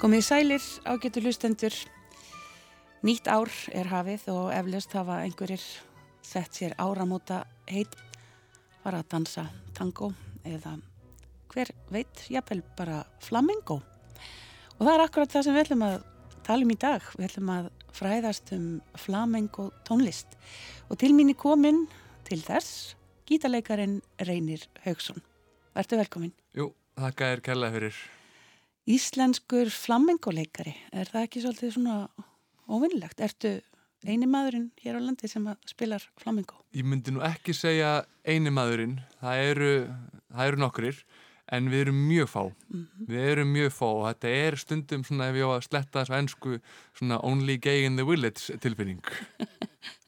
Komið sælir ágættu hlustendur. Nýtt ár er hafið og eflaust hafa einhverjir sett sér áramóta heit bara að dansa tango eða hver veit, jafnvel bara flamingo. Og það er akkurat það sem við ætlum að tala um í dag. Við ætlum að fræðast um flamengo tónlist. Og til mín er komin til þess gítarleikarin Reynir Haugsson. Vertu velkomin. Jú, þakka er kærlega fyrir íslenskur flammengoleikari er það ekki svolítið svona óvinnlegt? Ertu eini maðurinn hér á landi sem spilar flammengo? Ég myndi nú ekki segja eini maðurinn það eru, það eru nokkurir en við erum mjög fá mm -hmm. við erum mjög fá og þetta er stundum svona ef ég á að sletta þessu ennsku svona only gay in the village tilfinning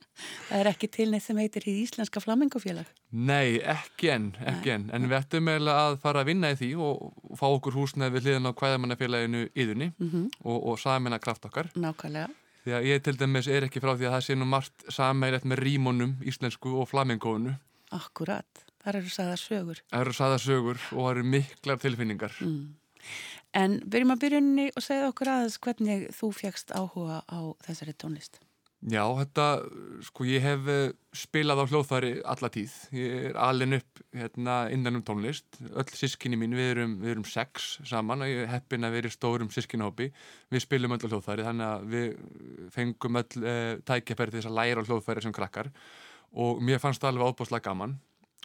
Það er ekki til neitt sem heitir í Íslenska flamingofélag? Nei, ekki enn, ekki enn. En við ættum eiginlega að fara að vinna í því og fá okkur húsnæði við hliðan á hvaðamannafélaginu yðurni mm -hmm. og, og samina kraft okkar. Nákvæmlega. Því að ég til dæmis er ekki frá því að það sé nú margt samægilegt með rímonum, íslensku og flamingónu. Akkurat, þar eru saðar sögur. Það eru saðar sögur og það eru miklar tilfinningar. Mm. En byrjum að byrjunni og segja okkur aðeins hvernig þú fjækst áhuga á þessari tónlist. Já, þetta, sko ég hef eh, spilað á hljóðfæri alla tíð. Ég er alin upp hérna innan um tónlist. Öll sískinni mín, við erum, við erum sex saman og ég heppin að við erum stórum sískinahópi. Við spilum öll á hljóðfæri þannig að við fengum öll e, tækjafæri til þess að læra á hljóðfæri sem krakkar og mér fannst það alveg ábúrslega gaman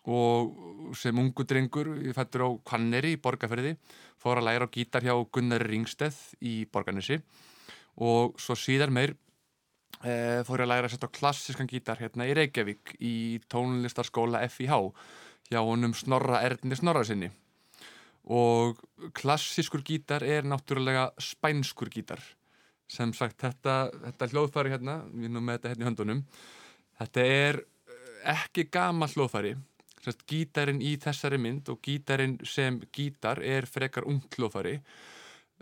og sem ungu drengur, ég fættur á Kvanneri í Borgarferði, fór að læra á gítar hjá Gunnar Ringsteð í Borgarnesi og svo síðar meir e, fór ég að læra að setja klassiskan gítar hérna í Reykjavík í tónlistarskóla FIH hjá honum Snorra Erni Snorra sinni og klassiskur gítar er náttúrulega spænskur gítar. Sem sagt þetta, þetta hljóðfæri hérna, við nú með þetta hérna í höndunum þetta er eh, ekki gama hljóðfæri. Gítarin í þessari mynd og gítarin sem gítar er frekar ungt hljóðfæri.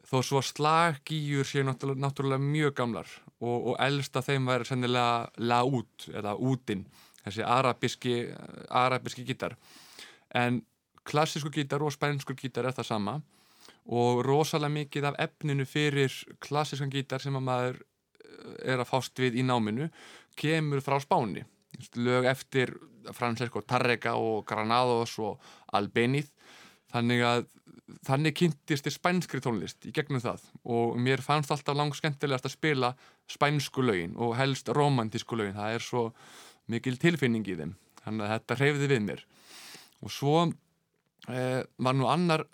Þó svo slaggýjur séu náttúrulega, náttúrulega mjög gamlar og, og elsta þeim væri sennilega laút eða útin þessi arabíski, arabíski gítar. En klassísku gítar og spænskur gítar er það sama og rosalega mikið af efninu fyrir klassískan gítar sem að maður eh, er að fást við í náminu kemur frá spáni. Lög eftir Francesco Tarrega og Granados og Albeniz þannig að þannig kynntist ég spænskri tónlist í gegnum það. Og mér fannst alltaf langt skemmtilegast að spila spænsku lögin og helst romantísku lögin. Það er svo mikil tilfinning í þeim. Þannig að þetta hreyfði við mér. Og svo eh, var nú annar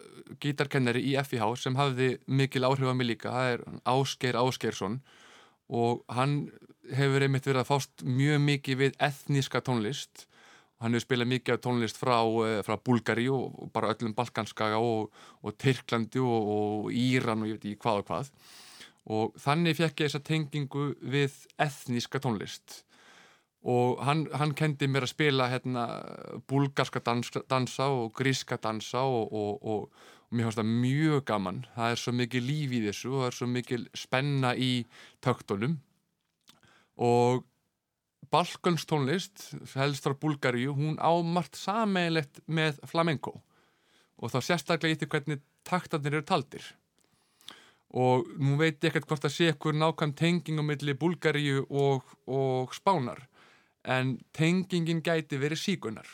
gítarkennari í FIH sem hafði mikil áhrif á mig líka, það er Ásgeir Ásgeirsson. Og hann hefur einmitt verið að fást mjög mikið við etníska tónlist Hann hefur spilað mikið tónlist frá, eh, frá Búlgari og bara öllum Balkanskaga og, og Tyrklandi og, og Íran og ég veit ekki hvað og hvað. Og þannig fekk ég þessa tengingu við etníska tónlist. Og hann, hann kendi mér að spila hérna, búlgarska dansa, dansa og gríska dansa og, og mér finnst það mjög gaman. Það er svo mikið líf í þessu og það er svo mikið spenna í töktunum. Og balkanstónlist, helst frá Búlgaríu, hún ámart sameigilegt með flamenco. Og þá sérstaklega ítti hvernig taktarnir eru taldir. Og nú veit ég ekkert hvort að sé ekkur nákvæm tenging á milli Búlgaríu og, og Spánar en tengingin gæti verið síkunar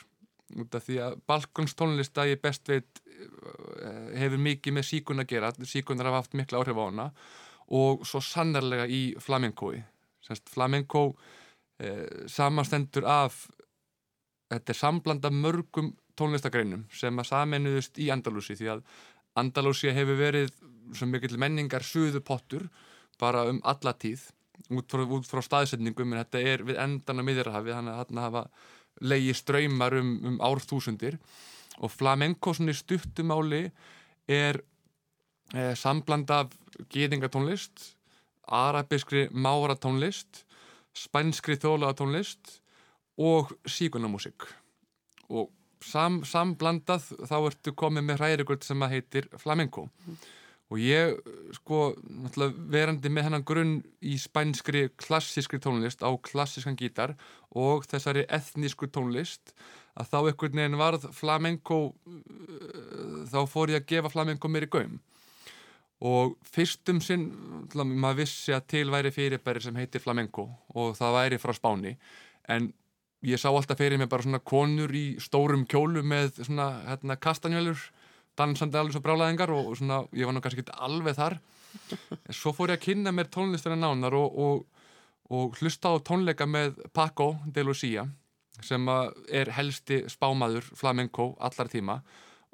út af því að balkanstónlist að ég best veit eh, hefur mikið með síkun að gera. Síkunar hafa haft mikla áhrif á hana. Og svo sannarlega í flamencoi flamenco eh, samanstendur af þetta er samblanda mörgum tónlistagreinum sem að saminuðust í Andalúsi því að Andalúsi hefur verið svo mikill menningar suðu pottur bara um alla tíð út frá, út frá staðsetningum en þetta er við endan á miðjarhafi þannig að þarna hafa leiði ströymar um, um árþúsundir. Og flamenco svona í stuttumáli er eh, samblanda af gýðingatónlist arabiskri máratónlist spænskri þjóðlega tónlist og síkunamúsik og sam, samblandað þá ertu komið með hræðirikvöld sem að heitir flamenco mm. og ég sko verandi með hennan grunn í spænskri klassískri tónlist á klassískan gítar og þessari etnísku tónlist að þá einhvern veginn varð flamenco þá fór ég að gefa flamenco mér í gaum og fyrstum sinn maður vissi að til væri fyrirbæri sem heitir flamenco og það væri frá Spáni. En ég sá alltaf fyrir mig bara svona konur í stórum kjólu með svona hérna, kastanjölur dansandi alveg svo brálaðingar og svona, ég var nú kannski ekki alveg þar. En svo fór ég að kynna mér tónlistina nánar og, og, og hlusta á tónleika með Paco de Lucia sem er helsti spámaður flamenco allar tíma.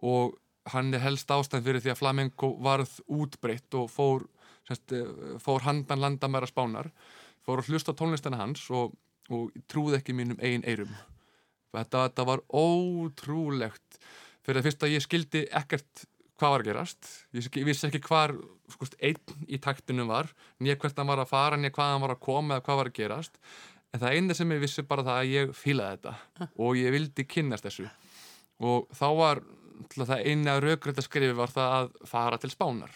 Og hann er helst ástæðan fyrir því að flamenco varð útbreytt og fór, semst, fór handan landamæra spánar fór að hlusta á tónlistina hans og og trúði ekki mínum eigin eirum þetta, þetta var ótrúlegt. Fyrir að fyrst að ég skildi ekkert hvað var að gerast. Ég vissi ekki hvar skust, einn í taktinu var nýja hvert hann var að fara, nýja hvað hann var að koma eða hvað var að gerast. En það eina sem ég vissi bara það að ég fílaði þetta og ég vildi kynast þessu. Og þá var það eina raugrætt að skrifi var það að fara til spánar.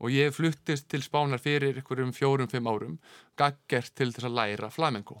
Og ég fluttist til spánar fyrir ykkurum fjórum-fimm árum gaggert til þess að læra flamenco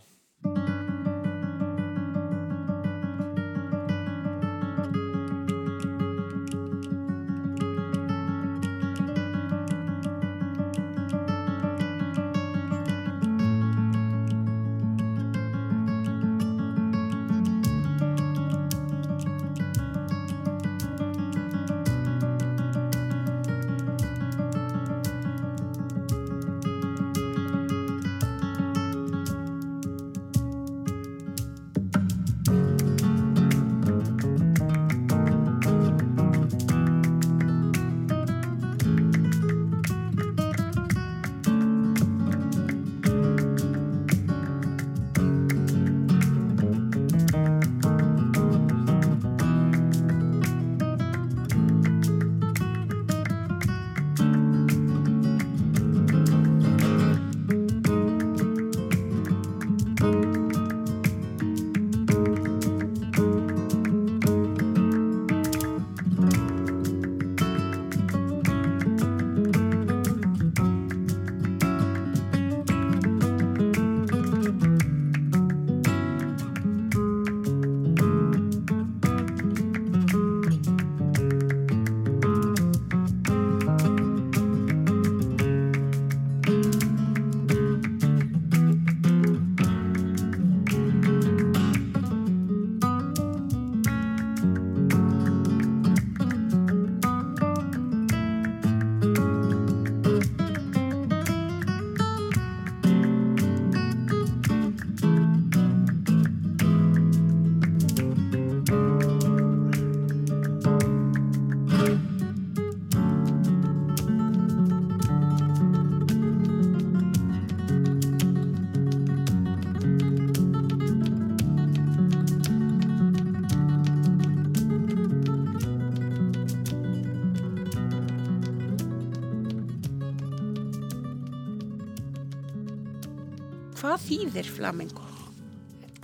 Hvað þýðir flamenco?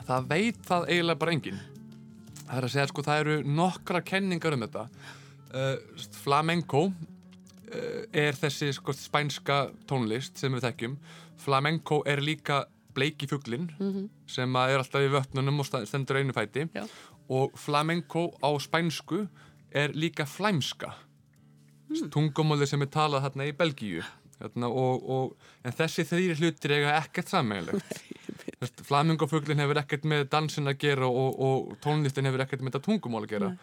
Það veit það eiginlega bara enginn. Það er að segja sko það eru nokkra kenningar um þetta. Uh, flamenco uh, er þessi sko spænska tónlist sem við þekkjum. Flamenco er líka bleiki fugglinn mm -hmm. sem er alltaf í vötnunum og stendur einu fæti. Já. Og flamenco á spænsku er líka flæmska. Mm. Tungumóli sem er talað hérna í Belgíu. Hérna, og, og, en þessi þrýri hlutir eiga ekkert sammeinlegt flamingofuglin hefur ekkert með dansin að gera og, og tónlistin hefur ekkert með þetta tungumál að gera Nei.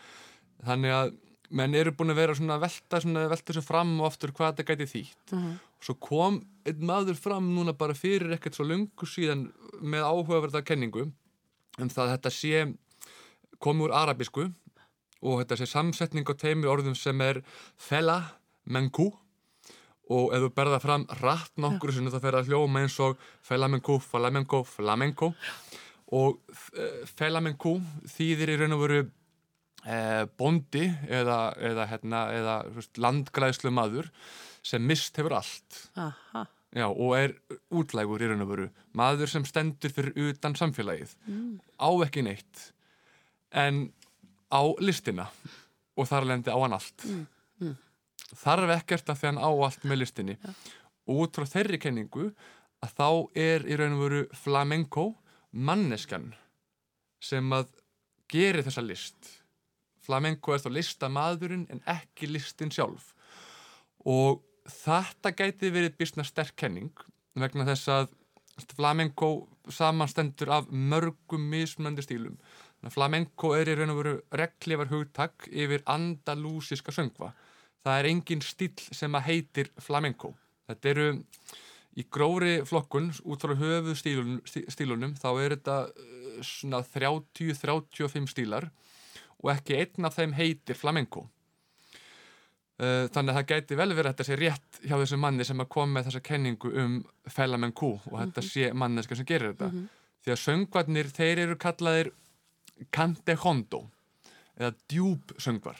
þannig að menn eru búin að vera svona að velta svona, velta þessu fram og oftur hvað þetta gæti þýtt uh -huh. og svo kom einn maður fram núna bara fyrir ekkert svo lungu síðan með áhugaverða kenningu um það að þetta sé komið úr arabisku og þetta sé samsetning á teimi orðum sem er fela mengu og ef þú berða fram rætt nokkur sem þetta fer að hljóma eins og flamenco, flamenco, flamenco. Og eh, flamenco þýðir í raun og veru eh, bondi eða, eða, hérna, eða landglæðslu maður sem mist hefur allt. Já, og er útlægur í raun og veru. Maður sem stendur fyrir utan samfélagið. Mm. á ekki neitt en á listina. Og þar lendi á hann allt. Mm þarf ekkert að hann á allt með listinni ja. út frá þeirri kenningu að þá er í raun og veru flamenco manneskan sem að geri þessa list flamenco er þá listamaðurinn en ekki listin sjálf og þetta gæti verið bísna sterk kenning vegna þess að flamenco samanstendur af mörgum mismöndi stílum. Flamenco er í raun og veru reglifar hugtak yfir andalúsiska söngva. Það er engin stíl sem að heitir flamenco. Þetta eru í gróri flokkun út frá höfu stílunum, stílunum þá er þetta uh, svona 30-35 stílar og ekki einn af þeim heitir flamenco. Uh, þannig að það gæti vel verið að þetta sé rétt hjá þessu manni sem að koma með þessa kenningu um flamenco og -hmm. þetta sé manneska sem gerir þetta. Mm -hmm. Því að söngvarnir, þeir eru kallaðir cante hondo eða djúb söngvar.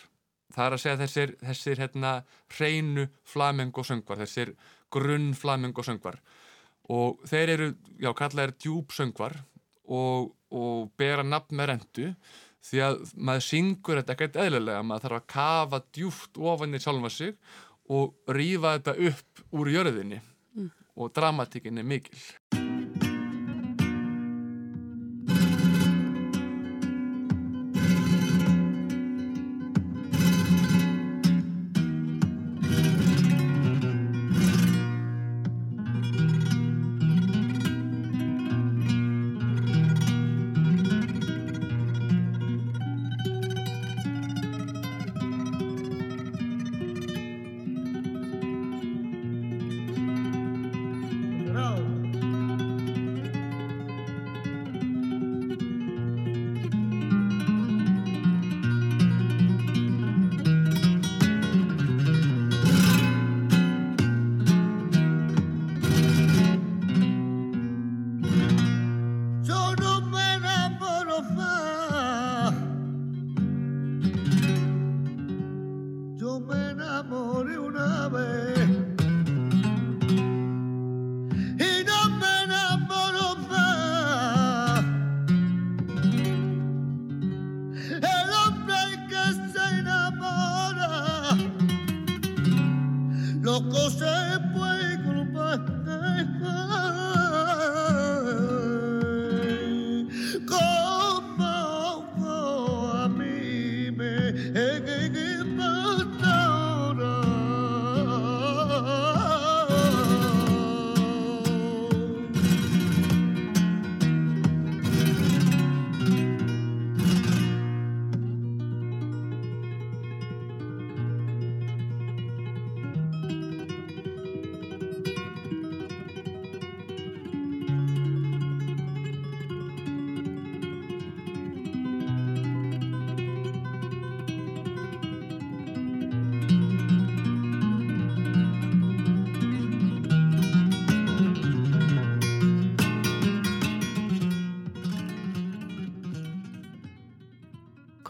Það er að segja þessir, þessir hérna hreinu flamenco söngvar, þessir grunn flamenco söngvar og þeir eru, já, kallaðir djúb söngvar og, og bera nafn með rendu því að maður syngur þetta ekkert eðlilega, maður þarf að kafa djúft ofan í sjálfa sig og rýfa þetta upp úr jörðinni mm. og dramatíkin er mikil.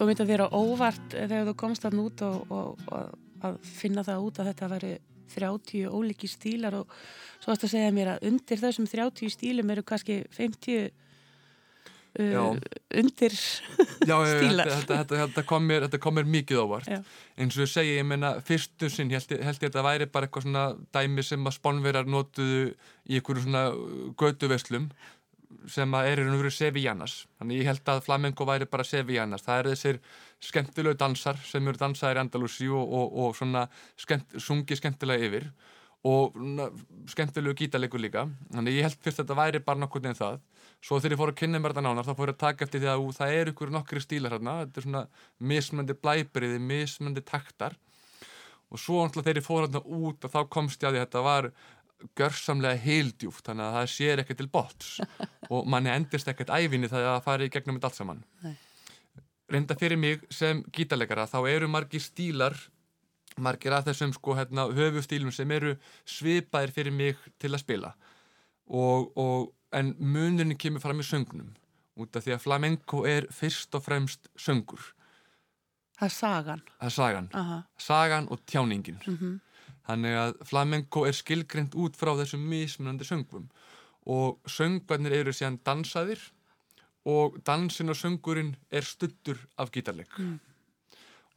Kom þetta þér á óvart þegar þú komst að nút og, og, og að finna það út að þetta veri 30 óliki stílar og svo ætti að segja mér að undir þessum 30 stílum eru kannski 50 uh, undir já, stílar. þetta, þetta, þetta, kom mér, þetta kom mér mikið óvart. Já. eins og ég segi, ég menna fyrstu sinn held ég að þetta væri bara eitthvað svona dæmi sem að spónverjar notuðu í einhverju svona götuveslum sem er í raun og veru Sevillanas þannig ég held að flamenco væri bara Sevillanas það er þessir skemmtilegu dansar sem eru dansaðir í Andalúsi og, og, og svona skemmt, sungi skemmtilega yfir og skemmtilegu gítarleikur líka. Þannig ég held fyrst að þetta væri bara nokkur en það. Svo þegar ég fór að kynna mér þetta nánar þá fór ég að taka eftir því að ú, það er ykkur nokkri stílar hérna þetta er svona mismöndi blæbriði mismöndi taktar. Og svo þegar ég fór hérna út og þá komst ég að því að þetta var görsamlega heildjúft þannig að það sér ekkert til bots og manni endist ekkert þegar það fari í gegnum þetta allt saman. Nei. reynda fyrir mig sem gítarleikara þá eru margir stílar margir að þessum sko hérna, höfustílum sem eru svipaðir fyrir mig til að spila. Og, og, en munurinn kemur fram í söngnum út af því að flamenco er fyrst og fremst söngur. Það er sagan. Það er sagan, Aha. sagan og tjáningin. Mm -hmm. Þannig að flamenco er skilgreynd út frá þessum mismunandi söngum og söngvarnir eru síðan dansaðir og dansin og söngurinn er stuttur af gítarleik. Mm.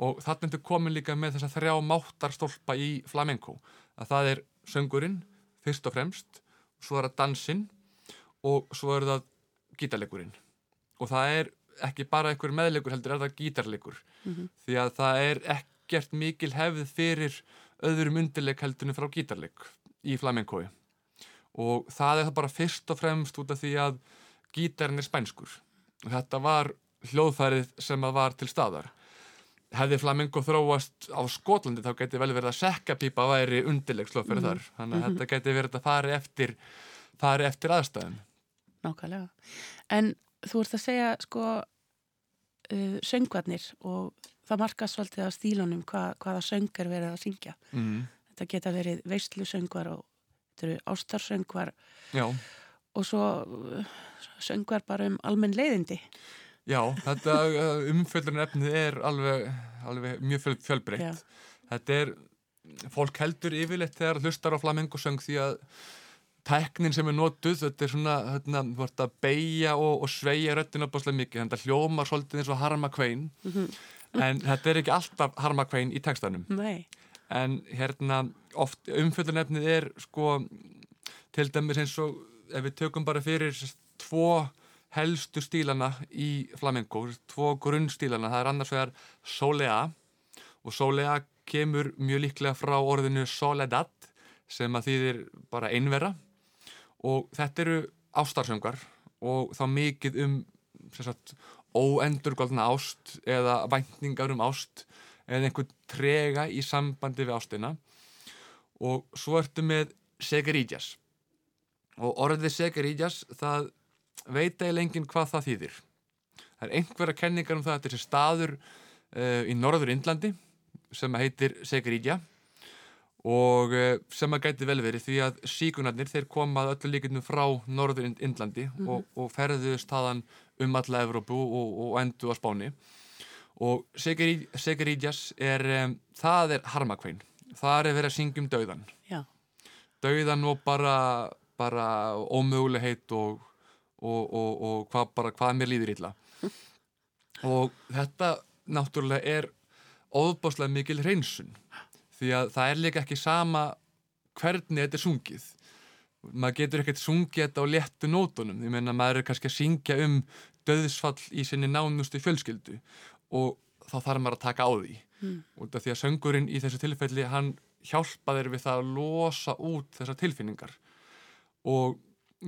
Og þarna er komin líka með þess að þrjá máttarstólpa í flamenco. Að það er söngurinn fyrst og fremst, svo er það dansinn og svo er það gítarleikurinn. Og það er ekki bara einhver meðleikur heldur, er það gítarleikur. Mm -hmm. Því að það er ekkert mikil hefð fyrir öðrum undirleik heldunum frá gítarleik í flamenkói og það er það bara fyrst og fremst út af því að gítarinn er spænskur. Og þetta var hljóðfærið sem að var til staðar. Hefði flamenco þróast á Skotlandi þá geti vel verið að sekkapípa væri undirleik slóðfærið mm -hmm. þar. Þannig að mm -hmm. þetta geti verið að fari eftir fari eftir aðstæðum. Nákvæmlega. En þú ert að segja sko uh, söngvarnir og það markast svolítið á stílunum hva, hvaða söngar verið að syngja mm. þetta geta verið veistlu söngvar og ástarsöngvar Já. og svo söngvar bara um almenn leiðindi Já, þetta uh, umfjöldunarefnið er alveg, alveg mjög fjöl, fjölbreytt þetta er, fólk heldur yfirleitt þegar hlustar á flamengosöng því að teknin sem er notuð, þetta er svona hérna, þú vart að beigja og, og sveia röttina báslega mikið, þetta hljómar svolítið eins og harma kvein mm -hmm. En þetta er ekki alltaf harma kvein í tekstanum Nei. En hérna oft umfjöldunefnið er sko til dæmis eins og ef við tökum bara fyrir tvo helstu stílana í flamenco, tvo grunnstílana það er annars vegar solea og solea kemur mjög líklega frá orðinu soledad sem að þýðir bara einvera. Og þetta eru ástarsöngar og þá mikið um sagt, óendurgóðna ást eða væntningar um ást eða einhvern trega í sambandi við ástina. Og svo ertu með segerídjas. Og orðið segerídjas það veit eiginlega enginn hvað það þýðir. Það er einhverja kenningar um það að þetta er staður uh, í norður Indlandi sem heitir segerídja. Og uh, sem að gæti vel verið því að síkunarnir þeir komað öllu líkinu frá norður Indlandi mm -hmm. og, og ferðuðist þaðan um alla Evrópu og, og endu á Spáni. Og Segerídjas er um, það er harmakvein. Það er verið að syngja um dauðan Já. dauðan og bara, bara ómögulegheit og, og, og, og hvað, bara, hvað mér líður illa. Og þetta náttúrulega er óbáslega mikil hreinsun. Því að það er líka ekki sama hvernig þetta er sungið. Maður getur ekkert sungið þetta á léttu nótunum. Ég meina maður er kannski að syngja um döðsfall í sinni nánustu fjölskyldu og þá þarf maður að taka á því. Mm. og því að söngurinn í þessu tilfelli hann hjálpa þeir við það að losa út þessar tilfinningar. Og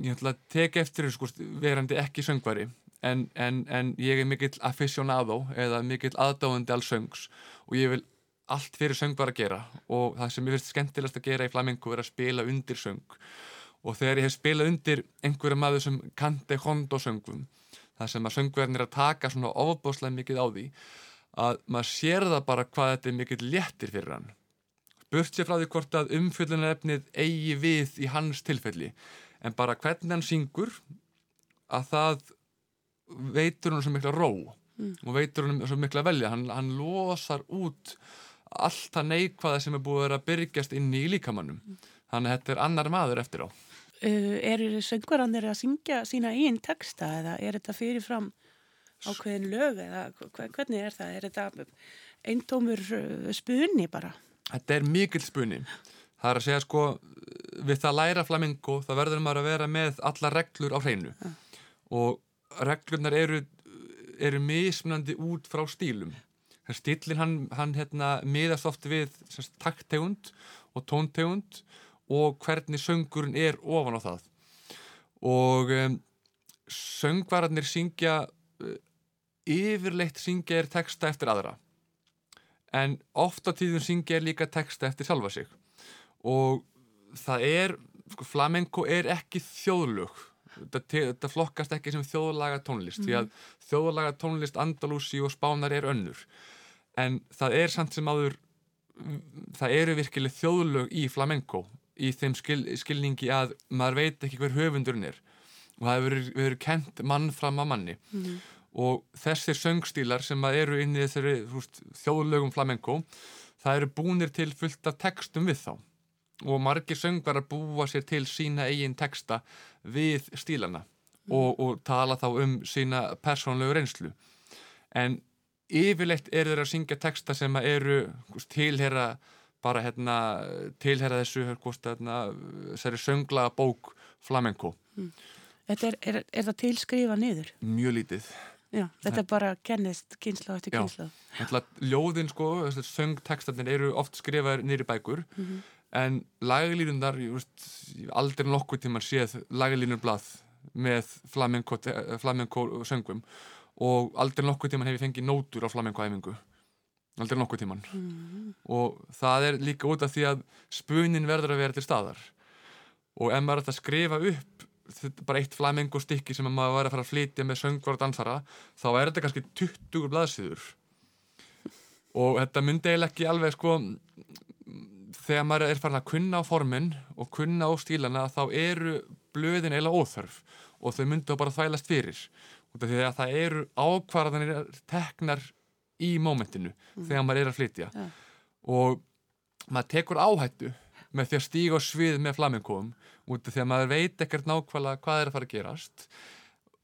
ég ætla að teka eftir sko, verandi ekki söngvari en, en, en ég er mikill aficionado eða mikill aðdáðandi alls söngs og ég vil allt fyrir söngvar að gera og það sem ég finnst skemmtilegast að gera í flamengu er að spila undir söng. Og þegar ég hef spilað undir einhverja maður sem kandi hondo söngum það sem að söngverðin er að taka svona ofbáslega mikið á því að maður sér það bara hvað þetta er mikið léttir fyrir hann burt sér frá því hvort að umfyllunarefnið eigi við í hans tilfelli en bara hvernig hann syngur að það veitur hann svo mikla ró mm. og veitur hann svo mikla velja hann, hann losar út allt það neikvæða sem er búið að byrjast inn í líkamannum mm. þannig að þetta er annar maður eftir á eru söngvarannir að syngja sína einn texta eða er þetta fyrirfram ákveðin lög eða hvernig er það? Er þetta eintómur uh, spunni bara? Þetta er mikil spunni. Það er að segja sko við það læra flamingo þá verður maður að vera með alla reglur á hreinu ja. og reglurnar eru, eru mismunandi út frá stílum. Stílinn hann, hann hérna, miðast oft við takttegund og tóntegund og hvernig söngurinn er ofan á það. Og um, söngvararnir syngja uh, yfirleitt syngja er texta eftir aðra en ofta tíðum syngja er líka texta eftir sjálfa sig. Og það er sko, flamenco er ekki þjóðlug þetta, þetta flokkast ekki sem þjóðlaga tónlist mm. því að þjóðlaga tónlist Andalúsi og Spánar er önnur. En það er samt sem áður það eru virkileg þjóðlög í flamenco í þeim skil, skilningi að maður veit ekki hver höfundurinn er. Og það hefur verið kent mann fram að manni. Mm. og þessir söngstílar sem eru inn í þessari húst, þjóðlögum flamenco það eru búinir til fullt af textum við þá. Og margir söngvarar búa sér til sína eigin texta við stílana. Mm. og, og tala þá um sína persónlegu reynslu. En yfirleitt er þeir að syngja texta sem eru tilhera bara hérna tilhera þessu hérna, þessari söngla bók flamenco mm. Er, er, er það tilskrifa niður? Mjög lítið Já, þetta er bara kennist kynsla eftir Já. kynsla. Alltaf ljóðin sko, söngtekstarnir eru oft skrifaðir nýri bækur Mhm. en lagalínundar, aldrei nokkuð tíma séð lagalínurblað með flamenco, flamenco söngum og aldrei nokkuð tíman hef ég fengið nótur á flamenco æfingu aldrei nokkuð tíman Mhm. og það er líka út af því að spunin verður að vera til staðar. Og ef maður er að skrifa upp bara eitt flamenco stykki sem maður var að fara að flytja með söngvar og dansara þá er þetta kannski 20 blaðsíður. Og þetta myndi eiginlega ekki alveg sko þegar maður er farin að kunna á formin og kunna á stílana þá eru blöðin eiginlega óþörf og þau myndi þá bara þvælast fyrir. Út af því að það eru ákvarðanir teknar í mómentinu þegar maður er að flytja Ja. og maður tekur áhættu með því að stíga á svið með flamenkoum út af því að maður veit ekkert nákvæmlega hvað er að fara að gerast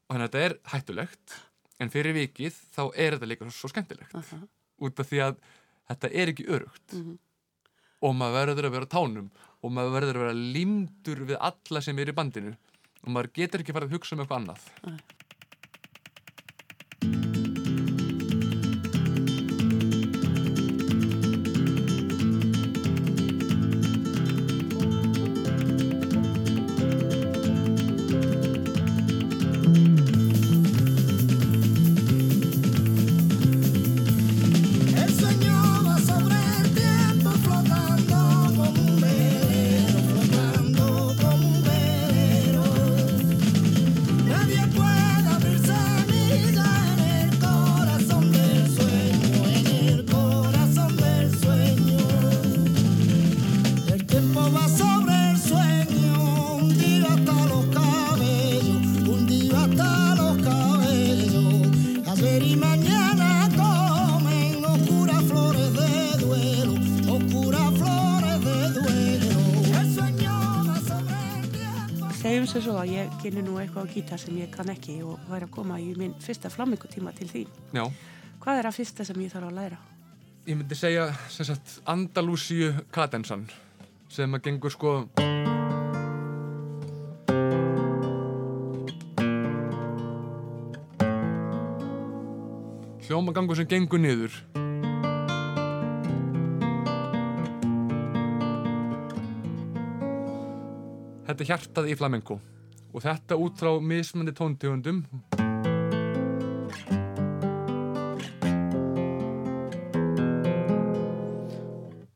og þannig að þetta er hættulegt en fyrir vikið þá er þetta líka svo, skemmtilegt Aha. út af því að þetta er ekki örugt Mhm. og maður verður að vera tánum og maður verður að vera límdur við alla sem er í bandinu og maður getur ekki farið að hugsa um eitthvað annað Nei. El eitthvað á gítar sem ég kann ekki og væri að koma í minn fyrsta flamingotíma til þín. Já, Hvað er að fyrsta sem ég þarf að læra? ég myndi segja sagt Andalúsíu kadensan sem að gengur sko hljómagangur sem gengur niður Þetta er hjartað í flamenco og þetta út frá mismandi tóntegundum.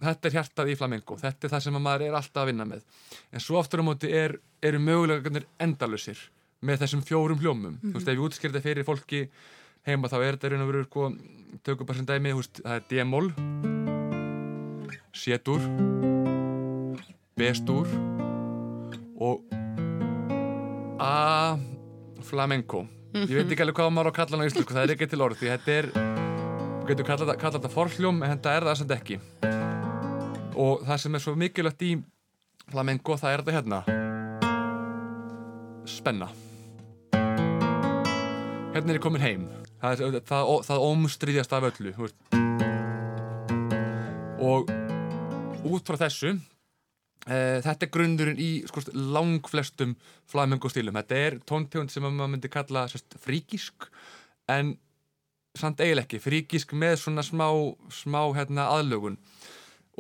Þetta er hjartað í flamenco. Þetta er það sem að maður er alltaf að vinna með. En svo aftur á móti er, eru mögulegarnir endalusir með þessum fjórum hljómum. Þú veist, ef ég útskýrði þetta fyrir fólki heima þá er þetta raun og veru sko, tökum bara sem dæmi, þú veist, það er D-mól C-dur B-stúr og A flamenco. Ég veit ekki alveg hvað maður á að kalla hann á íslensku það er ekki til orð því þetta er þú getur kallað kalla þetta forhljóm en þetta er það samt ekki. Og það sem er svo mikilvægt í flamenco það er þetta hérna. Spenna. Hérna er ég komin heim. Það, það, það, það ómstriðjast af öllu og út frá þessu þetta er grunnurinn í sko, langflestum flamenco stílum þetta er tóntegund sem maður myndi kalla sérst, fríkisk en samt eiginlega ekki, fríkisk með svona smá, smá hérna, aðlögun.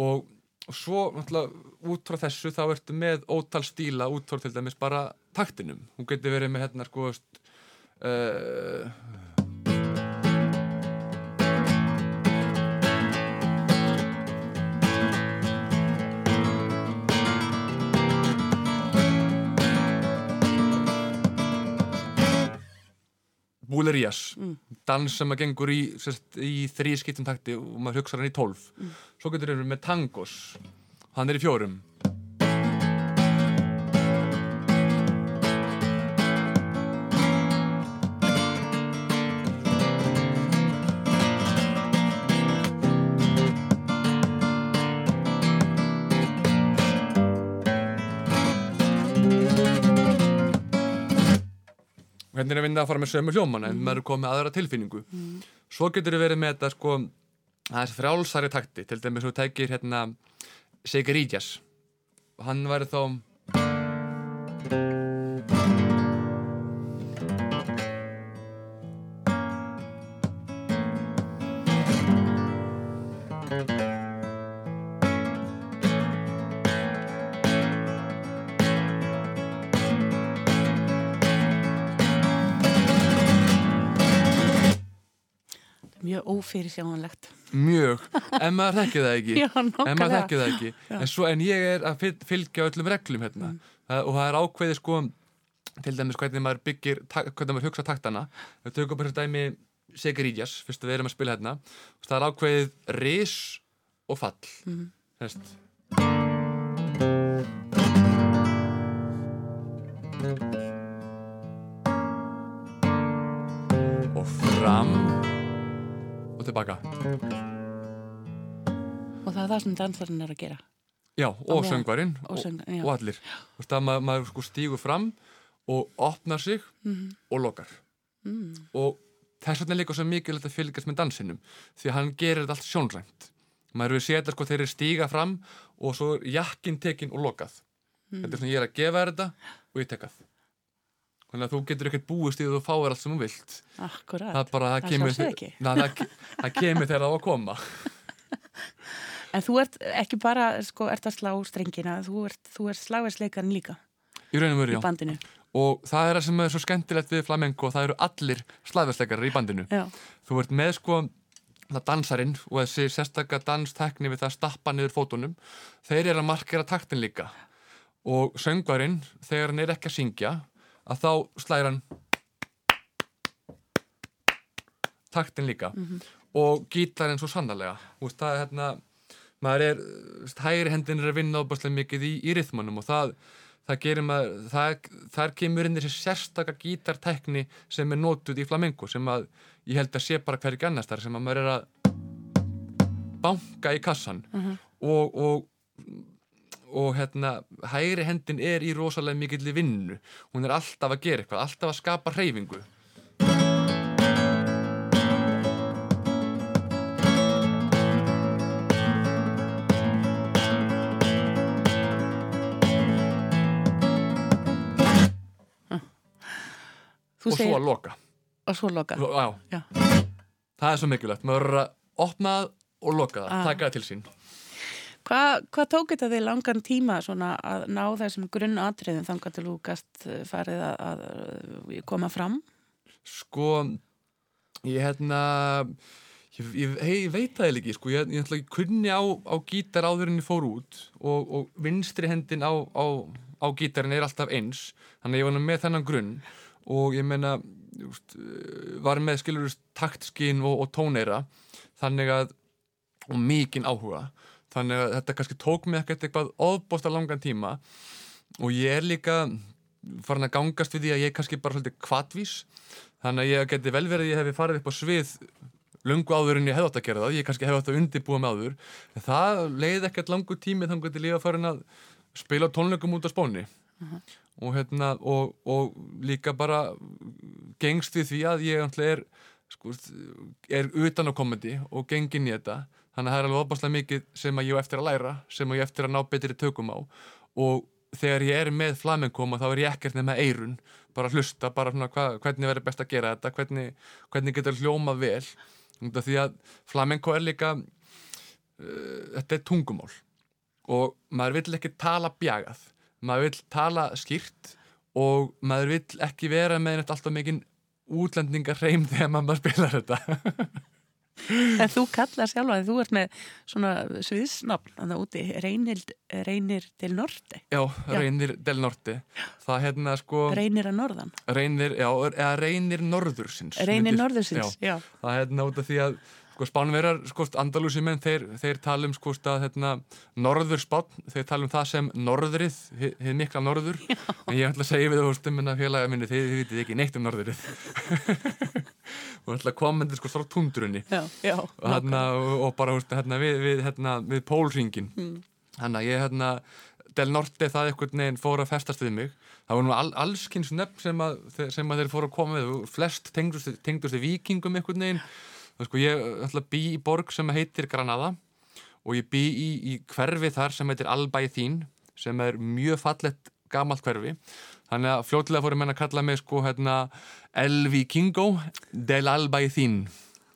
Og, og svo út frá þessu þá ertu með ótal stíla út frá til dæmis bara taktinum. Hún getur verið með hérna sko uh, Búlerías, dans sem að gengur í, í þrý skiptum takti og maður hugsa hann í tólf. Svo getur við með tangos. Hann er í fjórum hvernig er vinna að fara með sömu hljómana en maður er komið með aðra tilfinningu? Svo getur við verið með þetta sko aðeins frjálsari takti til dæmis þú tækir hérna Seguirillas hann væri þá Mjög ófyrirsjánlegt. mjög, en maður þekkir það ekki. Já, en maður þekkir það ekki. En, svo, en ég er að fyl- fylgja öllum reglum hérna. Það, og það er ákveði sko til dæmis hvernig maður byggir hvernig maður hugsa taktana. Við tökum bara dæmi Segeríjas, fyrst að við erum að spila hérna. Það er ákveðið ris og fall. Mm. Þess, og fram og tilbaka Og það er það sem dansarinn er að gera. Já, og söngvarinn og og, söng- já. og allir. Þú veist að maður, sko stígur fram og opnar sig Mhm. og lokar. Mm. Og þess vegna er líka svo mikilvægt að fylgjast með dansinum því að hann gerir þetta allt sjónrænt. Maður séð þetta sko þeir eru stíga fram og svo er jakkin tekin og lokað. Þetta er svona ég er að gefa þetta og ég tekað. Þannig að þú getur ekkert búist í að þú fáir allt sem þú vilt. Akkurat. Það bara, það Það kemur, sjálfsögðu ekki. Na, það, það kemur þegar það á að koma. En þú ert ekki bara, sko, ert að slá strengina, þú ert, ert sláversleikarinn líka Í raunum veru, í já. bandinu. og það er það sem er svo skemmtilegt við flamenco það eru allir slæðversleikarar í bandinu Já. þú ert með sko það dansarinn og þessi sérstaka danstekni við það að stappa niður fótunum þeir eru að markera taktin líka og söngvarinn þegar hann er ekki að syngja að þá slæðir hann taktin líka. Og gítarinn svo sannarlega. Veist, það er hérna maður er, hægri hendin er að vinna óbærslega mikið í, í rithmanum og það það gerir maður, það, þar kemur inn þessi sérstaka gítartekni sem er notuð í flamenco sem að ég held að sé bara hverju annars þar sem að maður er að banka í kassan og, og og hérna, hægri hendin er í rosalega mikill vinnu hún er alltaf að gera eitthvað, alltaf að skapa hreyfingu Þú og svo að loka og svo loka. Lo- Já, Já. það er svo mikilvægt maður er að opna það og loka það, Ah. taka það til sín Hvað hva tók þetta þig langan tíma að ná þessum grunn atriðum þangar til þú gast eh, farið að, að að koma fram? Sko, ég hérna, ég, ég, ég veit það ekki, sko, ég, ætla, ég kunni á, á gítar áður en ég fór út og, og vinstri hendin á, á, á gítarin er alltaf eins, þannig að ég var með þennan grunn og ég meina, just, var með skilurust taktskinn og, og tóneira, þannig að, og mikinn áhuga, þannig að þetta kannski tók mig ekkert eitthvað ofbósta langan tíma. Og ég er líka farin að gangast við því að ég er kannski bara svolítið kvatvís þannig að ég geti vel verið að ég hefði farið upp á svið lungu áður en ég hefði átt að gera það. Ég kannski hefði átt að undirbúa með áður. En það leiði ekkert langu tími þannig að ég var farin að spila tónleikum út á spónni og, hérna, og, og líka bara gengst við því að ég er sko, er utan á komedi og gengin í þetta þannig að það er alveg opaslega mikið sem að ég á eftir að læra sem að ég á eftir að ná betri tökum á. Og þegar ég er með flamenkoma þá er ég ekkert nema eirun bara að hlusta, bara svona hva, hvernig verður best að gera þetta hvernig, hvernig getur hljómað vel. Því að flamenko er líka uh, þetta er tungumál. Og maður vill ekki tala bjagað. Maður vill tala skýrt og maður vill ekki vera með þetta alltaf mikinn útlendingar hreim þegar maður spilar þetta En þú kallar sjálfa því þú ert með svona sviðsnafn þannig úti, reynir, reynir til norti, Já, Já. reynir del norti það hérna sko reynir að norðan, reynir, já, eða reynir norðursins reynir myndir- norðursins, já, já. það hérna út af því að sko spánverjar, sko andalúsi menn þeir, þeir tala um sko að hérna norður spán, þeir tala um það sem norðrið, hið mikla norður. En ég ætla að segja við þú stumina félaga minni þið, þið vitið ekki neitt um norðrið. Og ætla að komendir sko frá tundrunni Já, já, og, hérna, og, bara hérna, við, við, hérna, við pólringin mm. þannig að ég hérna Del Norte það einhvern veginn fór að festast við mig. Það voru nú all, allskins nöfn sem að, sem að þeir fóru að koma við. Flest tengdust, tengdust við vikingum einhvern veginn sko ég ætla að bý í borg sem heitir Granada og ég bý í, í hverfi þar sem heitir Albaithín sem er mjög fallett gamalt hverfi. Þannig að fljótilega fóru menn að kalla mig sko hérna El Vikingo del Albaithín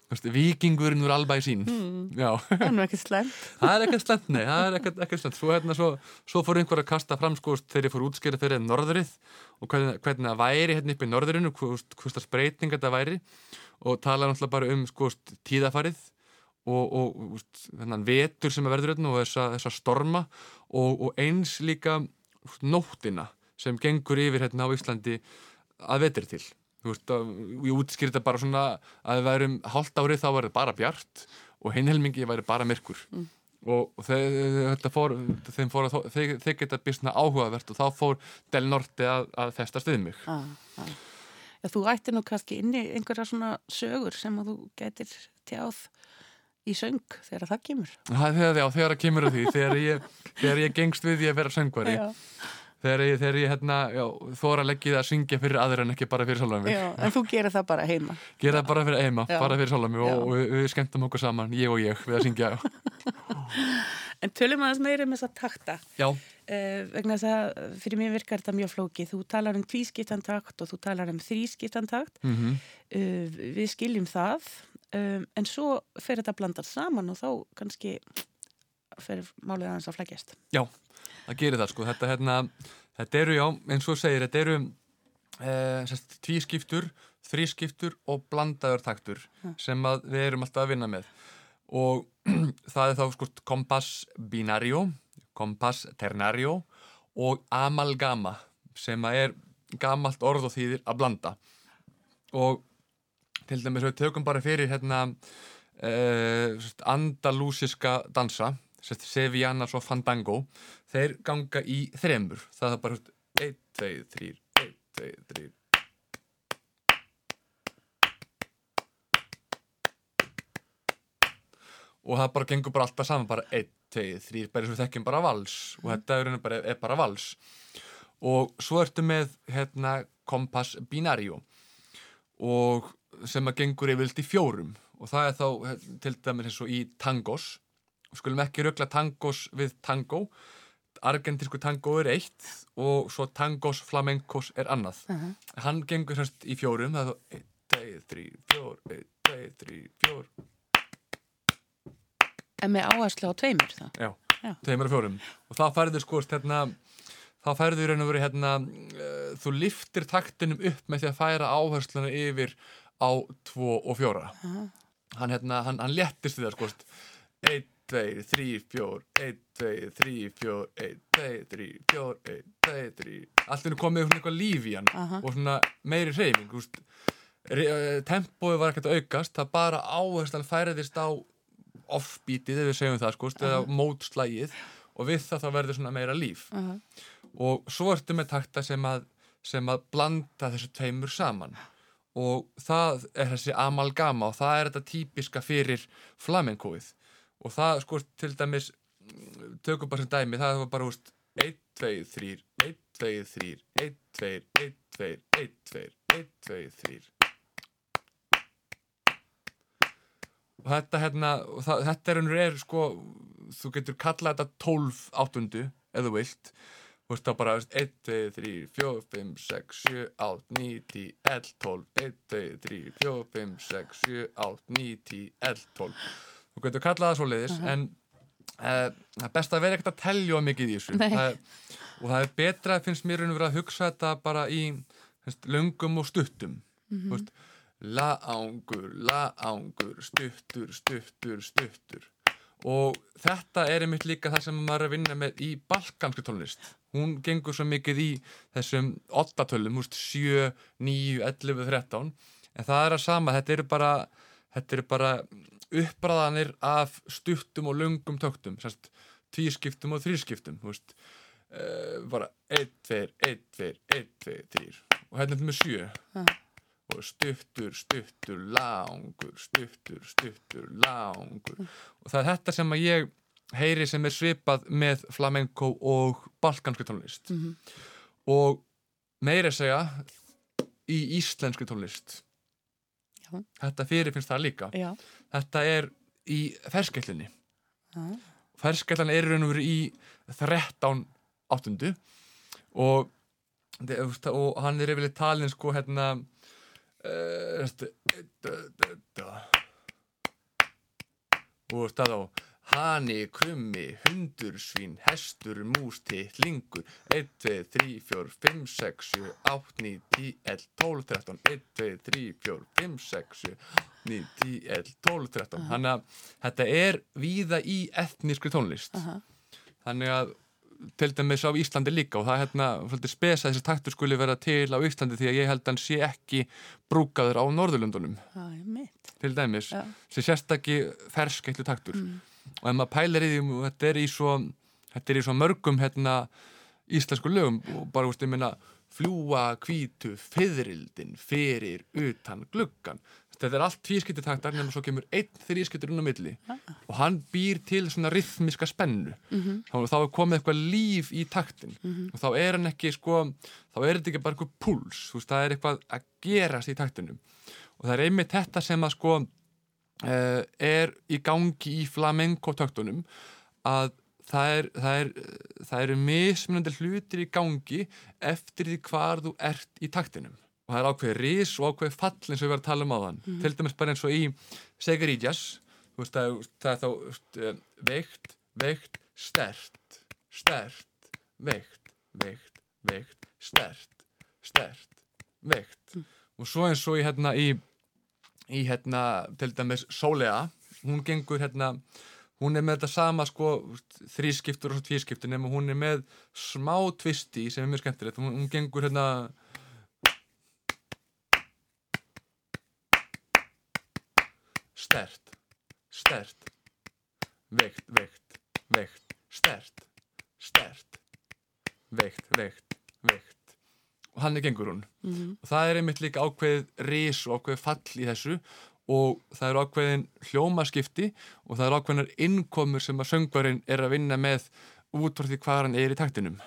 vikingurinn úr albæði sín Mm. Það er ekki slæmt. það er ekkert slemt nei, það er ekkert slemt svo, hérna, svo, svo fór einhver að kasta fram sko, þegar ég fór að útskýra fyrir norðrið og hvernig, hvernig það væri hérna upp í norðrinu hvort það breyting þetta væri. og tala náttúrulega bara um sko, tíðafarið og, og þennan vetur sem er verður hérna og þessa, þessa storma og, og eins líka nóttina sem gengur yfir hérna á Íslandi að vetri til. Þú veist að ég útskýri þetta bara svona að við værum hálft árið þá var þetta bara bjart og hinn helmingi væri bara myrkur. Og, og þeir, fór, þeim fór að, þeir, þeir geta byrst áhugavert og þá fór Del Norte að, að festast við mig. Ah, ah. Já, þú ætti nú kannski inni einhverja svona sögur sem að þú getur tjáð í söng þegar það kemur. Það er þegar, já, þegar það kemur að því þegar ég, þegar ég gengst við því að vera söngvari Já, þegar ég, þegar ég hérna, já, þóra að það að syngja fyrir aðra en ekki bara fyrir já, en þú gerir það bara heima. gera það bara fyrir eima, Já. bara fyrir Já. og, og við, við skemmtum okkur saman, ég og ég við að syngja En tölum aðeins meira um þessa takta. Já, vegna þess að fyrir mér virkar þetta mjög flókið. Þú talar um tvískiptantakt og þú talar um þrískiptantakt. mm Uh, við skiljum það, um, en svo fer þetta blandar saman og þá kannski fer málið aðeins að flækjast. Já, það gerir það sko þetta, hérna, þetta eru, já, eins og segir þetta eru eh, tvískiptur, þrískiptur og blandaður taktur sem að við erum alltaf að vinna með og það er þá sko kompass binario kompass ternario og amalgama sem er gamalt orð og þýðir að blanda. Og til dæmis við tökum bara fyrir hérna uh, andalúsiska dansa sérst, Sevillanas og Fandango. Þeir ganga í þremur. Það er bara 1, 2, 3 1, 2, 3 og það bara gengur bara alltaf saman bara 1, 2, 3, bara eins og þekkjum bara vals og þetta er, bara, er bara vals. Og svo ertu með hérna kompass binario og sem að gengur yfirlt í fjórum. Og það er þá til dæmis eins og í tangos. Og skulum ekki rögla tangos við tango. Argentísku tango er eitt og svo tangos flamencos er annað. Uh hann gengur semst í fjórum. Það er þá 1, 2, 3, 4 1, 2, 3, 4 En með áherslu á tveimur þá. Já, Já. tveimur og fjórum og þá færður sko hérna þá færður í raun og veru hérna uh, þú liftir taktinum upp með því að færa áhersluna yfir á tvo og fjóra Aha. hann hérna, hann, hann léttist við það sko 1, 2, 3, 4 1, 2, 3, 4 1, 2, 3, 4 1, 2, 3 allt er komið svona eitthvað líf í hann Aha. og svona meiri hreyfing eh, tempóið var ekkert að aukast það bara áherslan færiðist á offbeatið, ef við segjum það sko, eða mótslægið og við það þá verður svona meira líf. Uh og svo ertu með takta sem að, sem að blanda þessu tveimur saman. Og það er þessi amalgama og það er þetta típiska fyrir flamenkóið og það sko til dæmis tökum bara sem dæmi, það var bara úst 1, 2, 3, 1, 2, 3 1, 2, 1, 2, 1, 2 1, 2, 3 og þetta hérna og það, þetta er unnur er sko þú getur kallað þetta 12 áttundu þú vilt. Þú veist þá bara 1, 2, 3, 4, 5, 6, 7, 8, 9, 10, 11, 12 1, 2, 3, 4, 5, 6, 7, 8, 9, 10, 11, 12 þú getur kallað það svo leiðis en uh, það er best að vera ekkert að telja mikið í þessu. Það er, og það er betra finnst mér að hugsa þetta bara í finnst, löngum og stuttum. Þú veist laangur, laangur, stuttur, stuttur, stuttur. Og þetta er einmitt líka það sem maður er að vinna með í balkanski tónlist. Hún gengur svo mikið í þessum ottatölum, húst 7, 9, 11, 13 en það er að sama, þetta eru bara þetta eru bara uppræðanir af stuttum og löngum töktum, tvískiptum og þrískiptum, uh, bara 1, 2, 1, 2, 1, 2, 3 og hérna er þetta með 7 og stuttur, stuttur, langur, stuttur, stuttur, langur. Og það er þetta sem að ég heyri sem er svipað með flamenco og balkanski tónlist. Og meira segja í íslenski tónlist. Já. þetta fyrirfinnst það líka. Já. þetta er í ferskeilinni Já. ferskeilan er raun og veru í 13 áttundu. Og, og hann er yfirleitt talin sko hérna og stað á Hani, krummi, hundur, svín, hestur, mús, tittlingur 1, 2, 3, 4, 5, 6, 7, 8, 9, 10, 11, 12, 13 1, 2, 3, 4, 5, 6, 7, 8, 9, 10, 11, 12, 13 Þannig að þetta er víða í etnískri tónlist. Þannig að til dæmis á Íslandi líka og það er hérna spesa þessi taktur skuli vera til á Íslandi því að ég held að hann sé ekki brúkaður á mitt. til dæmis, Já. sem sérstakki ferskeittlu taktur og ef maður pælir í því og þetta er í svo, þetta er í svo mörgum hérna íslensku lögum og bara, veist, ég meina fljúa, kvítu, fyririldin fyrir, utan, gluggan þetta er allt tvískipti taktar nema svo kemur einn þrískiptur inn á milli og hann býr til svona rithmiska spennu. Þá, þá er komið eitthvað líf í taktin og þá er hann ekki sko, þá er þetta ekki bara eitthvað púls veist, það er eitthvað að gerast í taktinum. Og það er einmitt þetta sem að sko uh, er í gangi í flamenco töktunum að það, er, er, eru mismunandi hlutir í gangi eftir því hvar þú ert í taktinum og það er ákveðið ris og ákveðið fall eins og við varum að tala um á þann til dæmis bara eins og í Segaríjas það, það er þá uh, veikt, veikt, stert stert, veikt veikt, veikt, stert stert, veikt. Og svo eins og í hérna í í hérna til dæmis Sólea hún gengur hérna hún er með þetta sama sko þrískiptur og tvískiptur nema hún er með smá tvisti sem er mjög skemmtilegt. Hún, hún gengur hérna stert. Stert. Veikt, veikt, veikt. Stert, stert. Veikt, veikt, veikt. Og hann er gengur hún. Og það er einmitt líka ákveðið ris og ákveðið fall í þessu. Og það eru ákveðin hljómaskipti og það eru ákveðinar innkomur sem að söngvarinn er að vinna með út frá því hvað hann er í taktinum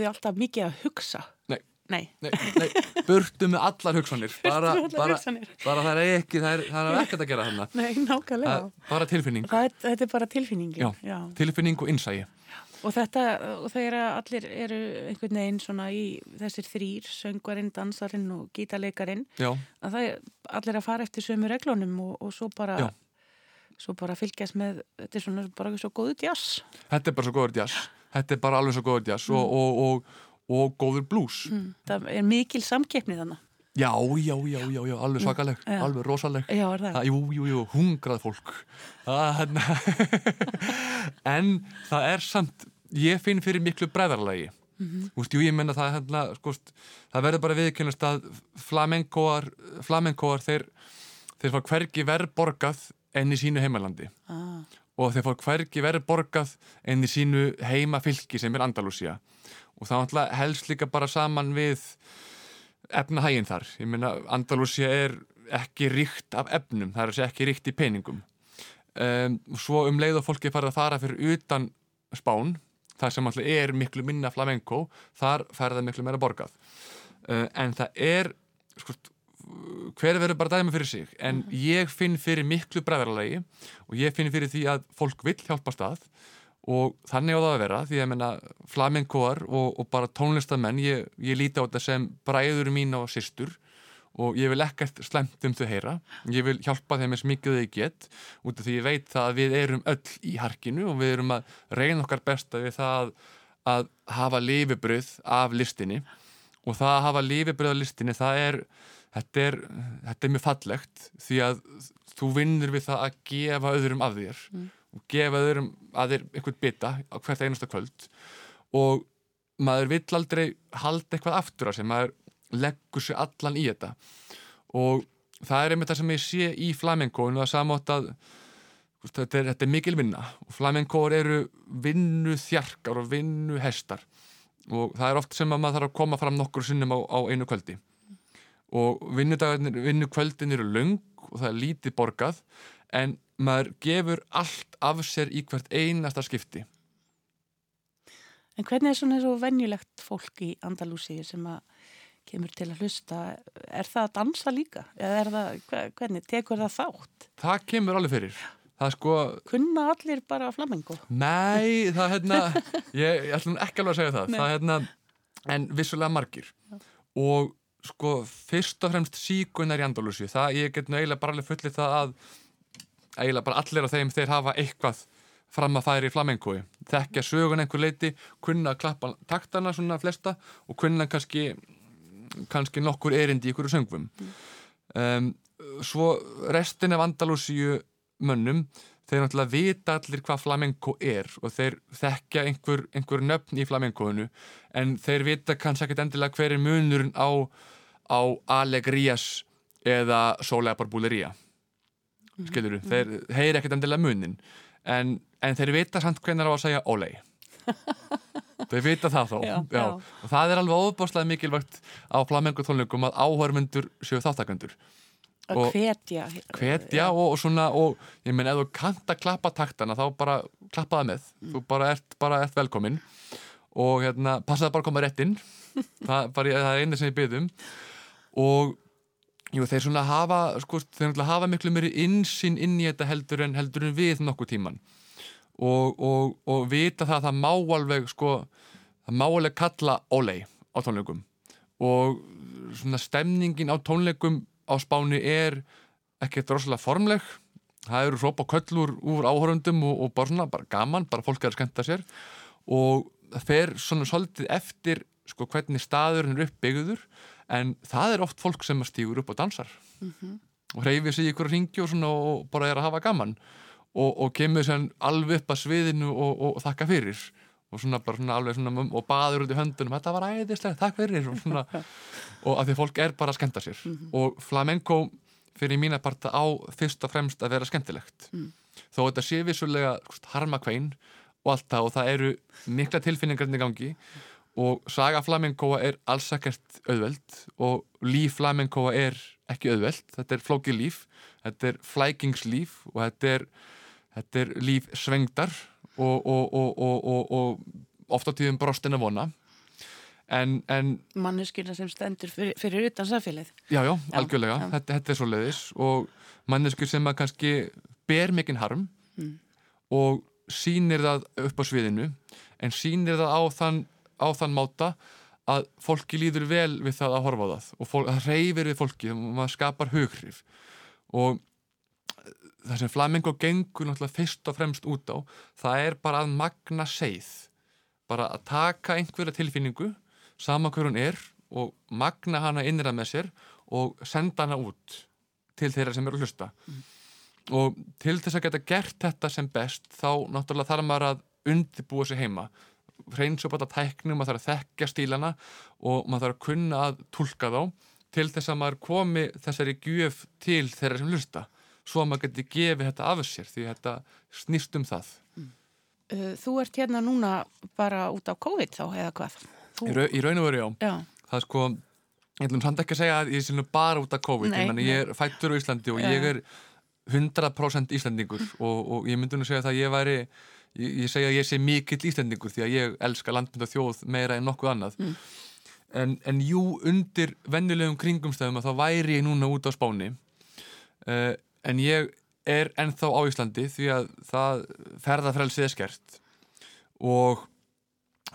þið alltaf mikið að hugsa? Nei, nei, Nei, nei, burtu með allar hugsanir bara, með allar bara, hugsanir. bara það er ekki það er, það er ekkert að gera þarna nei, nákvæmlega. Það bara tilfinning Það þetta er bara tilfinningin. Já, tilfinning og innsægi Og þetta, og þegar allir eru einhvern veginn svona í þessir þrýr, söngvarinn, dansarinn og gítarleikarin, Já, að það er allir að fara eftir sömu reglunum og, og svo bara, Já. svo bara fylgjast með, þetta er svona bara svo góðu jazz. þetta er bara svo góður jazz Þetta er bara alveg svo góður jazz og, og, og, og góður blues Mm. Það er mikil samkeppni þannig. Já, já, já, já, já, alveg svakaleg Já. alveg rosaleg Já, er það? Jú, jú, jú, hungrað fólk það, en það er samt ég finn fyrir miklu bræðarlagi mm -hmm. Úst, jú, ég menna það hérna, sko, það verður bara viðkynast að flamenkóar flamenkóar, þeir þeir fá hvergi verð borgað enn í sínu heimalandi Ah, og þeir fá hvergi verð borgað enn í sínu heimafylki sem er Andalúsía og það helst líka bara saman við efnahægin þar. Ég meina, Andalúsía er ekki ríkt af efnum, það er ekki ríkt í peningum. Um, svo um leið og fólki farið að fara fyrir utan spán, það sem alltaf er miklu minna flamenco, þar færði það miklu meira borgað. Uh, en það er, sko, hver verður bara dæmi fyrir sig, en ég finn fyrir miklu bræðarlegi og ég finn fyrir því að fólk vill hjálpa stað og þannig á það að vera því að menna flamencoar og, og bara tónlistamenn ég, ég líti á þetta sem bræður mín og systur og ég vil ekkert slemt um þau heyra. Ég vil hjálpa þeim eins mikið þau get út af því ég veit það að við erum öll í harkinu og við erum að reyna okkar besta við það að hafa lifibröð af listinni. Og það að hafa lifibröð af listinni það er þetta er, þetta er mjög fallegt því að þú vinnur við það að gefa öðrum af þér og gefa öðrum að þér einhvern bita á hvert einasta kvöld og maður vill aldrei halda eitthvað aftur á sig, maður leggur sér allan í þetta. Og það er einmitt það sem ég sé í flamenkóinu að samátt að þetta er, þetta er mikil vinna og flamenkóar eru vinnu þjarkar og vinnu hestar og það er oft sem að maður þarf að koma fram nokkur sinnum á, á einu kvöldi og vinnudagarnir, vinnukvöldin eru löng og það er lítið borgað en maður gefur allt af sér í hvert einasta skipti En hvernig er svona svo venjulegt fólk í Andalúsíu sem að kemur til að hlusta? Er það að dansa líka? Eða er það, hve- hvernig, tekur það þátt? það kemur alveg fyrir það sko, Kunna allir bara flamengo? nei það hérna, ég, ég ætlum ekki alveg að segja það það er hérna, en vissulega margir og sko fyrst og fremst síkunar í Andalúsi það, ég get nú eiginlega bara alveg fullið það að eiginlega bara allir af þeim þeir hafa eitthvað fram að færi í flamenkói þekkja sögun einhver leiti kunna að klappa taktana svona flesta og kunna kannski kannski nokkur erindi í ykkur söngvum. Um, svo restin af Andalúsíu mönnum þeir náttúrulega vita allir hvað flamenco er og þeir þekkja einhver, einhver nöfn í flamencoinu en þeir vita kannski ekkert endilega hver er munurinn á, á Alegrías eða Solega Barbulería skilur þú, þeir heyri ekkert endilega munin en, en þeir vita samt hvernig á að segja Olei þeir vita það þó. Já, já. og það er alveg óbáslega mikilvægt á flamenco tónleikum að áhörmundur séu þáttakandur Að hvetja. hvetja og, og svona og ég menn ef þú kannt að klappa taktana þá bara klappa það með. Þú bara ert, bara ert velkomin og hérna passaði bara að koma rétt inn. Það, bara, það er einu sem ég byggðum og jú, þeir svona hafa sko, þeir hafa miklu meiri insinn inn í þetta heldur en heldur en við nokkuð tíman og, og, og vita það að það má alveg sko, það má alveg kalla ólei á tónleikum. Og svona stemningin á tónleikum á spáni er ekkert rosalega formleg. Það eru hróp og köllur úr áhörundum og, og bara svona, bara gaman, bara fólk er að skemmta sér. Og það fer svona svolítið eftir sko hvernig staðurinn er uppbyggður en það er oft fólk sem stígur upp og dansar. Og hreyfir sig í ykkur ringi og svona og bara er að hafa gaman. Og, og kemur sér alveg upp að sviðinu og, og, og þakka fyrir. Og svona bara svona alveg svona og baður út í höndunum, þetta var æðislega, takk fyrir. Og svona, og að því fólk er bara að skemmta sér. Og flamenco fyrir mína parta á fyrst og fremst að vera skemmtilegt. Þó þetta sé vissulega harmakvein og allt það og það eru mikla tilfinningarnir í gangi. Og saga flamencoa er alls ekkert auðveld og líf flamencoa er ekki auðveld, þetta er flókið líf þetta er flækingslíf og þetta er, þetta er líf svengdar og, og, og, og, og, og oft á tíðum brostin að vona en, en manneskina sem stendur fyrir, fyrir utan samfélagið. já, já, algjörlega, já. Þetta, þetta er svo leiðis og manneskur sem að kannski ber mikinn harm Mm. og sýnir það upp á sviðinu en sýnir það á þann, á þann máta að fólki líður vel við það að horfa á það og fólk, það reyfir við fólki og maður skapar hughrif og það sem Flamengo gengur náttúrulega fyrst og fremst út á það er bara að magna seið bara að taka einhverja tilfinningu sama hver hún er og magna hana innra með sér og senda hana út til þeirra sem eru að hlusta. Og til þess að geta gert þetta sem best þá náttúrulega þarf maður að undirbúa sig heima. Upp á þetta tæknum, maður þarf að þekkja stílana og maður þarf að kunna að tólka þá til þess að maður komi þessari gjöf til þeirra sem hlusta. Svo að maður geti gefið þetta af sér því þetta snýst um það. Uh, Þú ert hérna núna bara út á COVID þá, eða hvað? Í, rau, í raun og veru já. Já, það er sko, ég ætlum samt ekki að segja að ég sé nú bara út af COVID, Nei, ég, er fættur á Íslandi og Já. ég er 100% Íslandingur og, og ég myndi nú segja það að ég væri ég, ég segja að ég sé mikill Íslandingur því að ég elska landmynd og þjóð meira en nokkuð annað. Mm. en, en jú, undir vennilegum kringumstæðum að þá væri ég núna út á Spáni. Uh, en ég er ennþá á Íslandi því að það ferðafrelsið er skert. Og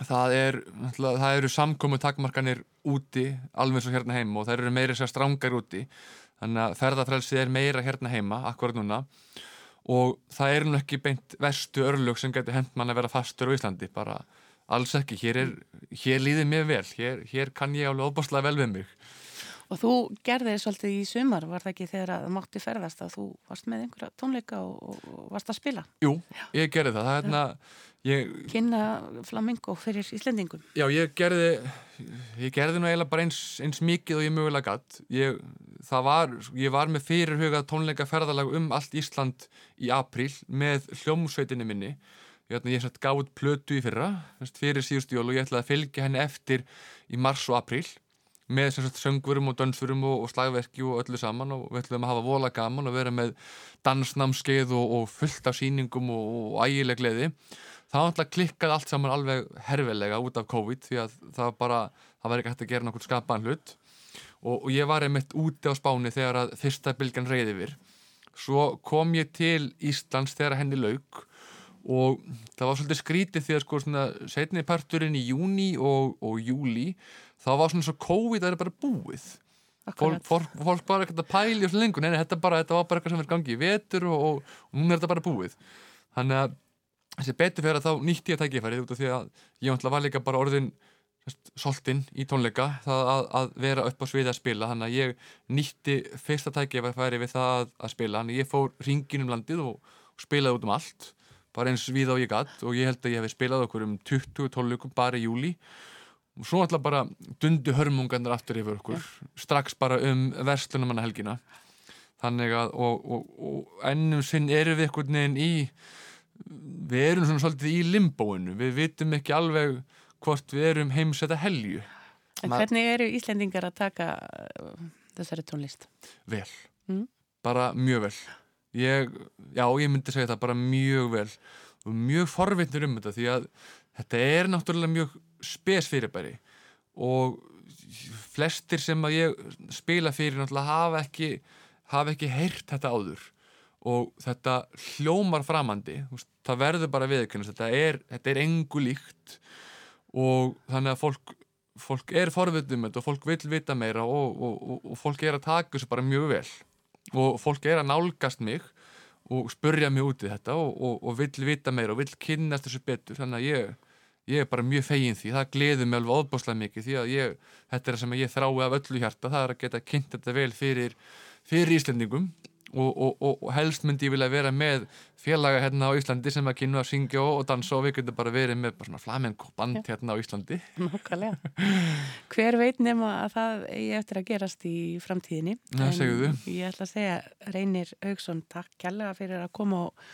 það er það eru samkomu takmarkanir úti alveg og hérna heima og það eru meira sér strangar úti. Þannig að ferðafrelsið er meira hérna heima akkurat núna. Og það er nú ekki beint verstu örlög sem getur hent mann að vera fastur á Íslandi bara alls ekki, hér, er, hér líður mér vel. Hér, hér kann ég alveg óbáslega vel við mig og þú gerðir svolítið í sumar, var það ekki þegar að mátti ferðast að þú varst með einhverja tónleika og, og, varst að spila? Jú, ég gerði það, það hérna ég, Kynna flamingo fyrir Íslendingum. Já, ég gerði ég gerði nú eiginlega bara eins, eins mikið og ég mögulega gatt ég, var, ég var með fyrirhugað tónleika ferðalag um allt Ísland í apríl með hljómsveitinni minni. Ég, ég satt gáð plötu í fyrra fyrir síðustu jól og ég ætlaði að fylgja henni eftir í mars og apríl með sagt söngurum og dönsfurum og, og slagverki og öllu saman og við ætlum að hafa vola gaman og vera með dansnámskeið og, og fullt af sýningum og, og ægileg gleði. Það var alltaf klikkað allt saman alveg herfilega út af COVID því að það bara, það var ekki hægt að gera nokkur skapaðan hlut. Og, ég var einmitt úti á spáni þegar að fyrsta bylgan reyði yfir. Svo kom ég til Íslands þegar henni lauk og það var svolítið skrítið því að sko svona setni parturinn í júni og júli þá var svona svo COVID að það er bara búið. Fólk, fólk, fólk var ekkert að pæli og svo lengur, nei, nei, þetta, bara, þetta var bara eitthvað sem er gangi í vetur og, og, og núna er þetta bara búið. Þannig að þessi betur fyrir að þá nýtti ég tækifærið út af því að ég var líka bara orðin soltinn í tónleika það að, að vera upp á sviði að spila. Þannig að ég nýtti fyrsta tækifæri við það að, að spila. Þannig að ég fór ringin um landið og, og spilaði út um allt bara eins við á ég gatt og ég held að ég hef spilað okkur um 20 tónleikum bara í júli og svo alltaf bara dundu hörmungarnir aftur yfir okkur. Strax bara um verslunumanna helgina þannig að og, og, og ennum sinn erum við einhvern veginn í við erum svona svolítið í limbóinu. Við vitum ekki alveg hvort við erum heimsetta helju. En hvernig eru Íslendingar að taka uh, þessari tónlist? vel, Mm. bara mjög vel. Ég, já ég myndi segja það bara mjög vel. Og mjög forvitnir um þetta því að þetta er náttúrulega mjög spes fyrirbæri og flestir sem að ég spila fyrir náttúrulega hafa ekki hafa ekki heyrt þetta áður. Og þetta hljómar framandi það verður bara viðkennast þetta þetta er engu líkt. Og þannig að fólk fólk er þetta og fólk vil vita meira og, og, og, og fólk er að taka þessu bara mjög vel. Og fólk er að nálgast mig og spurja mig út í þetta og, vill vita meira og vill kynnast þessu betur. Þannig að ég, ég er bara mjög fegin því það gleður mig alveg óbáslega mikið því að ég, þetta er það sem ég þrái af öllu hjarta það er að geta kynnt þetta vel fyrir, fyrir Íslendingum og, og, og, og helst myndi ég vilja vera með félaga hérna á Íslandi sem að kynna að syngja og, dansa og við getum bara verið með bara svona flamenco band hérna á Íslandi Nákvæmlega. Hver veit nema að það eigi eftir að gerast í framtíðinni. Já, segðu. Ég ætla að segja Reynir Haugsson, takk kærlega fyrir að koma og,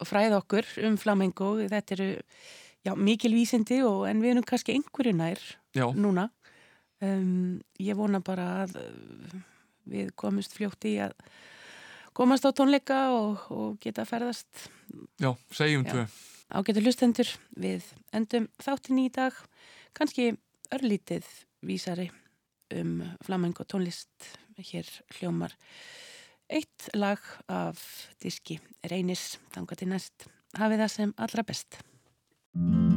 og fræða okkur um flamengo. Þetta eru já, mikil vísindi og en við erum kannski einhverju nær Já, núna. Um, ég vona bara að uh, við komumst fljótt í að komast á tónleika og, og geta ferðast. Já, segjum tvö. Ágætu hlustendur við endum þáttin í dag. Kannski örlítið vísari um flamengo tónlist. Hér hljómar eitt lag af diski Reynis. Þanga til næst. Hafið það sem allra best Mm-hmm.